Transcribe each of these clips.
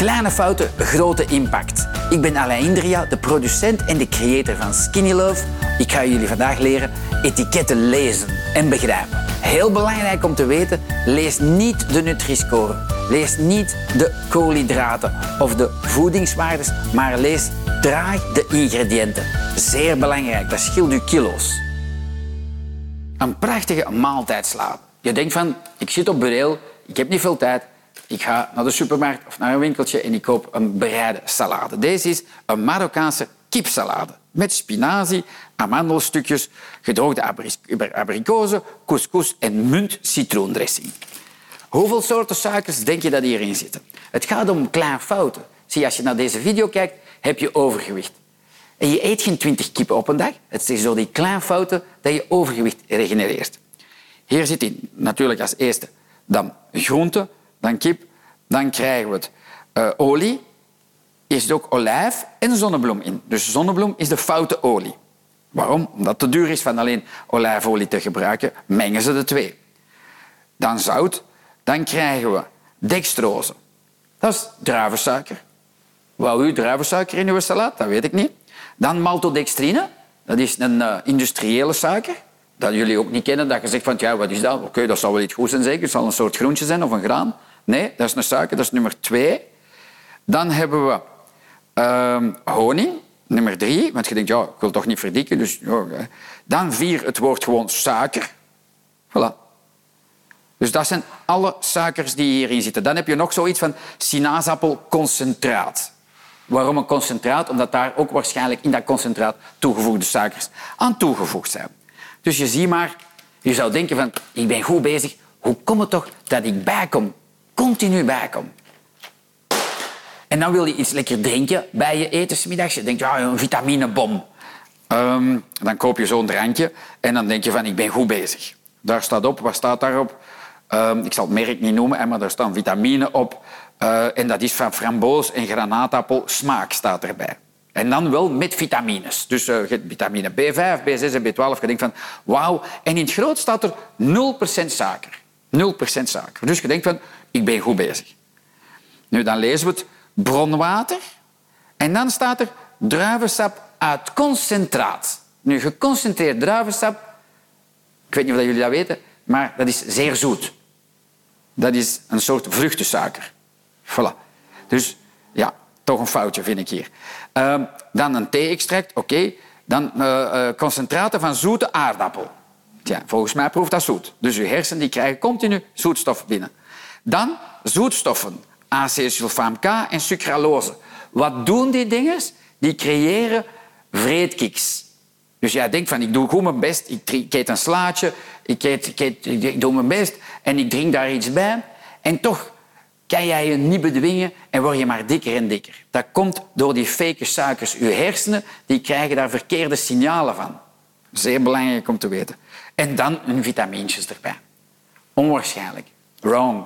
Kleine fouten, grote impact. Ik ben Alain Indria, de producent en de creator van Skinny Love. Ik ga jullie vandaag leren etiketten lezen en begrijpen. Heel belangrijk om te weten, lees niet de Nutri-score. Lees niet de koolhydraten of de voedingswaardes, maar lees traag de ingrediënten. Zeer belangrijk, dat scheelt u kilo's. Een prachtige maaltijd slapen. Je denkt van, ik zit op bureel, ik heb niet veel tijd, ik ga naar de supermarkt of naar een winkeltje en ik koop een bereide salade. Deze is een Marokkaanse kipsalade met spinazie, amandelstukjes, gedroogde abrikozen, couscous en munt citroendressing. Hoeveel soorten suikers denk je dat hierin zitten? Het gaat om kleine fouten. Zie, als je naar deze video kijkt, heb je overgewicht. En je eet geen 20 kippen op een dag. Het is door die kleine fouten dat je overgewicht regenereert. Hier zit in natuurlijk als eerste dan groente, dan kip, dan krijgen we het uh, olie. Is er ook olijf en zonnebloem in. Dus zonnebloem is de foute olie. Waarom? Omdat het te duur is van alleen olijfolie te gebruiken, mengen ze de twee. Dan zout, dan krijgen we dextrose. Dat is druivensuiker. Wou u druivensuiker in uw salade? Dat weet ik niet. Dan maltodextrine. Dat is een uh, industriële suiker. Dat jullie ook niet kennen. Dat je zegt van, ja, wat is dat? Oké, dat zal wel iets goed zijn zeker. Het zal een soort groentje zijn of een graan. Nee, dat is een suiker. Dat is nummer twee. Dan hebben we uh, honing. Nummer drie. Want je denkt, ja, ik wil toch niet verdikken. Dus, ja. Dan vier, het woord gewoon suiker. Voilà. Dus dat zijn alle suikers die hierin zitten. Dan heb je nog zoiets van sinaasappelconcentraat. Waarom een concentraat? Omdat daar ook waarschijnlijk in dat concentraat toegevoegde suikers aan toegevoegd zijn. Dus je ziet maar, je zou denken van, ik ben goed bezig. Hoe komt het toch dat ik bijkom? Continu bijkom. En dan wil je iets lekker drinken bij je etensmiddags. Je denkt, ja, een vitaminebom. Um, dan koop je zo'n drankje en dan denk je van, ik ben goed bezig. Daar staat op, wat staat daarop? Um, ik zal het merk niet noemen, maar daar staan vitamine op. Uh, en dat is van framboos en granaatappel. Smaak staat erbij. En dan wel met vitamines. Dus uh, vitamine B5, B6 en B12. Je denkt van, wauw. En in het groot staat er 0% suiker. 0% suiker. Dus je denkt van, ik ben goed bezig. Nu, dan lezen we het bronwater. En dan staat er druivensap uit concentraat. Nu, geconcentreerd druivensap, ik weet niet of jullie dat weten, maar dat is zeer zoet. Dat is een soort vruchtensuiker. Voilà. Dus ja, toch een foutje vind ik hier. Uh, dan een thee-extract, oké. Dan uh, uh, concentraten van zoete aardappel. Tja, volgens mij proeft dat zoet. Dus uw hersenen die krijgen continu zoetstof binnen. Dan zoetstoffen, acetylsulfaam K en sucralose. Wat doen die dingen? Die creëren vreedkiks. Dus jij denkt van, ik doe goed mijn best, ik, eet een slaatje, ik, eet, ik doe mijn best en ik drink daar iets bij. En toch kan jij je niet bedwingen en word je maar dikker en dikker. Dat komt door die fake suikers. Je hersenen die krijgen daar verkeerde signalen van. Zeer belangrijk om te weten. En dan hun vitamintjes erbij. Onwaarschijnlijk. Wrong.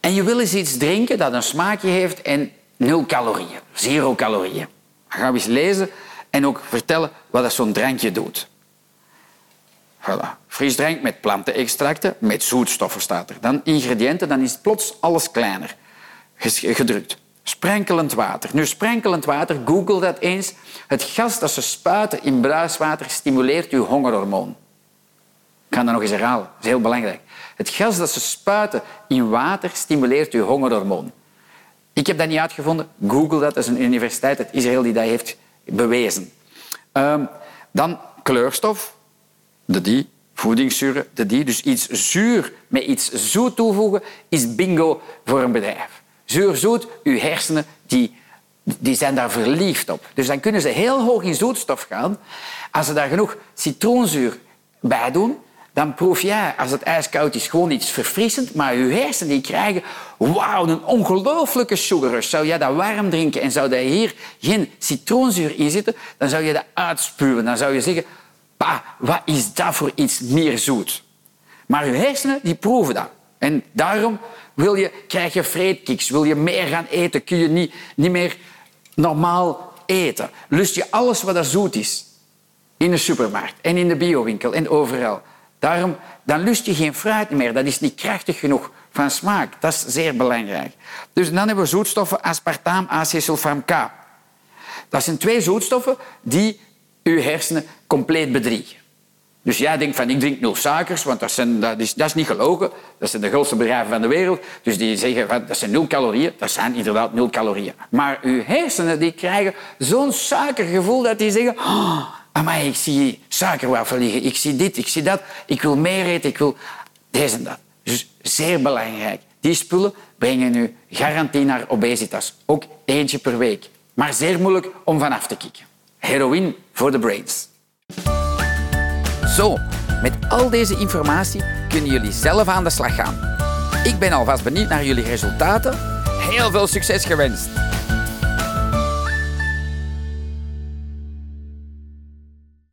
En je wil eens iets drinken dat een smaakje heeft en nul calorieën. Zero calorieën. Dan gaan we eens lezen en ook vertellen wat zo'n drankje doet. Voilà. Frisdrank met plantenextracten, met zoetstoffen staat er. Dan ingrediënten, dan is plots alles kleiner gedrukt. Sprenkelend water. Nu, sprenkelend water, google dat eens. Het gas dat ze spuiten in bruiswater stimuleert uw hongerhormoon. Ik ga dat nog eens herhalen. Dat is heel belangrijk. Het gas dat ze spuiten in water stimuleert uw hongerhormoon. Ik heb dat niet uitgevonden. Google dat. Dat is een universiteit uit Israël die dat heeft bewezen. Um, dan kleurstof de die, voedingszuren, de die. Dus iets zuur met iets zoet toevoegen is bingo voor een bedrijf. Zuur-zoet, uw hersenen die, die zijn daar verliefd op. Dus dan kunnen ze heel hoog in zoetstof gaan. Als ze daar genoeg citroenzuur bij doen, dan proef jij, als het ijskoud is, gewoon iets verfrissend. Maar je hersenen die krijgen, wauw, een ongelooflijke sugar rush. Zou jij dat warm drinken en zou daar hier geen citroenzuur in zitten, dan zou je dat uitspuwen. Dan zou je zeggen, wat is dat voor iets meer zoet? Maar je hersenen die proeven dat. En daarom wil je, krijg je vreedkiks, wil je meer gaan eten, kun je niet, niet meer normaal eten. Lust je alles wat er zoet is. In de supermarkt en in de biowinkel en overal. Daarom dan lust je geen fruit meer. Dat is niet krachtig genoeg van smaak. Dat is zeer belangrijk. Dus dan hebben we zoetstoffen aspartaam, acetylsulfam K. Dat zijn twee zoetstoffen die uw hersenen compleet bedriegen. Dus jij denkt van ik drink nul suikers, want dat, zijn, dat, is, dat is niet gelogen. Dat zijn de grootste bedrijven van de wereld. Dus die zeggen dat zijn nul calorieën. Dat zijn inderdaad nul calorieën. Maar uw hersenen die krijgen zo'n suikergevoel dat die zeggen... Oh, amai, ik zie suikerwafel liggen. Ik zie dit, ik zie dat. Ik wil meer eten, ik wil deze en dat. Dus zeer belangrijk. Die spullen brengen u garantie naar obesitas. Ook eentje per week. Maar zeer moeilijk om vanaf te kicken. Heroïne voor de brains. Zo, met al deze informatie kunnen jullie zelf aan de slag gaan. Ik ben alvast benieuwd naar jullie resultaten. Heel veel succes gewenst!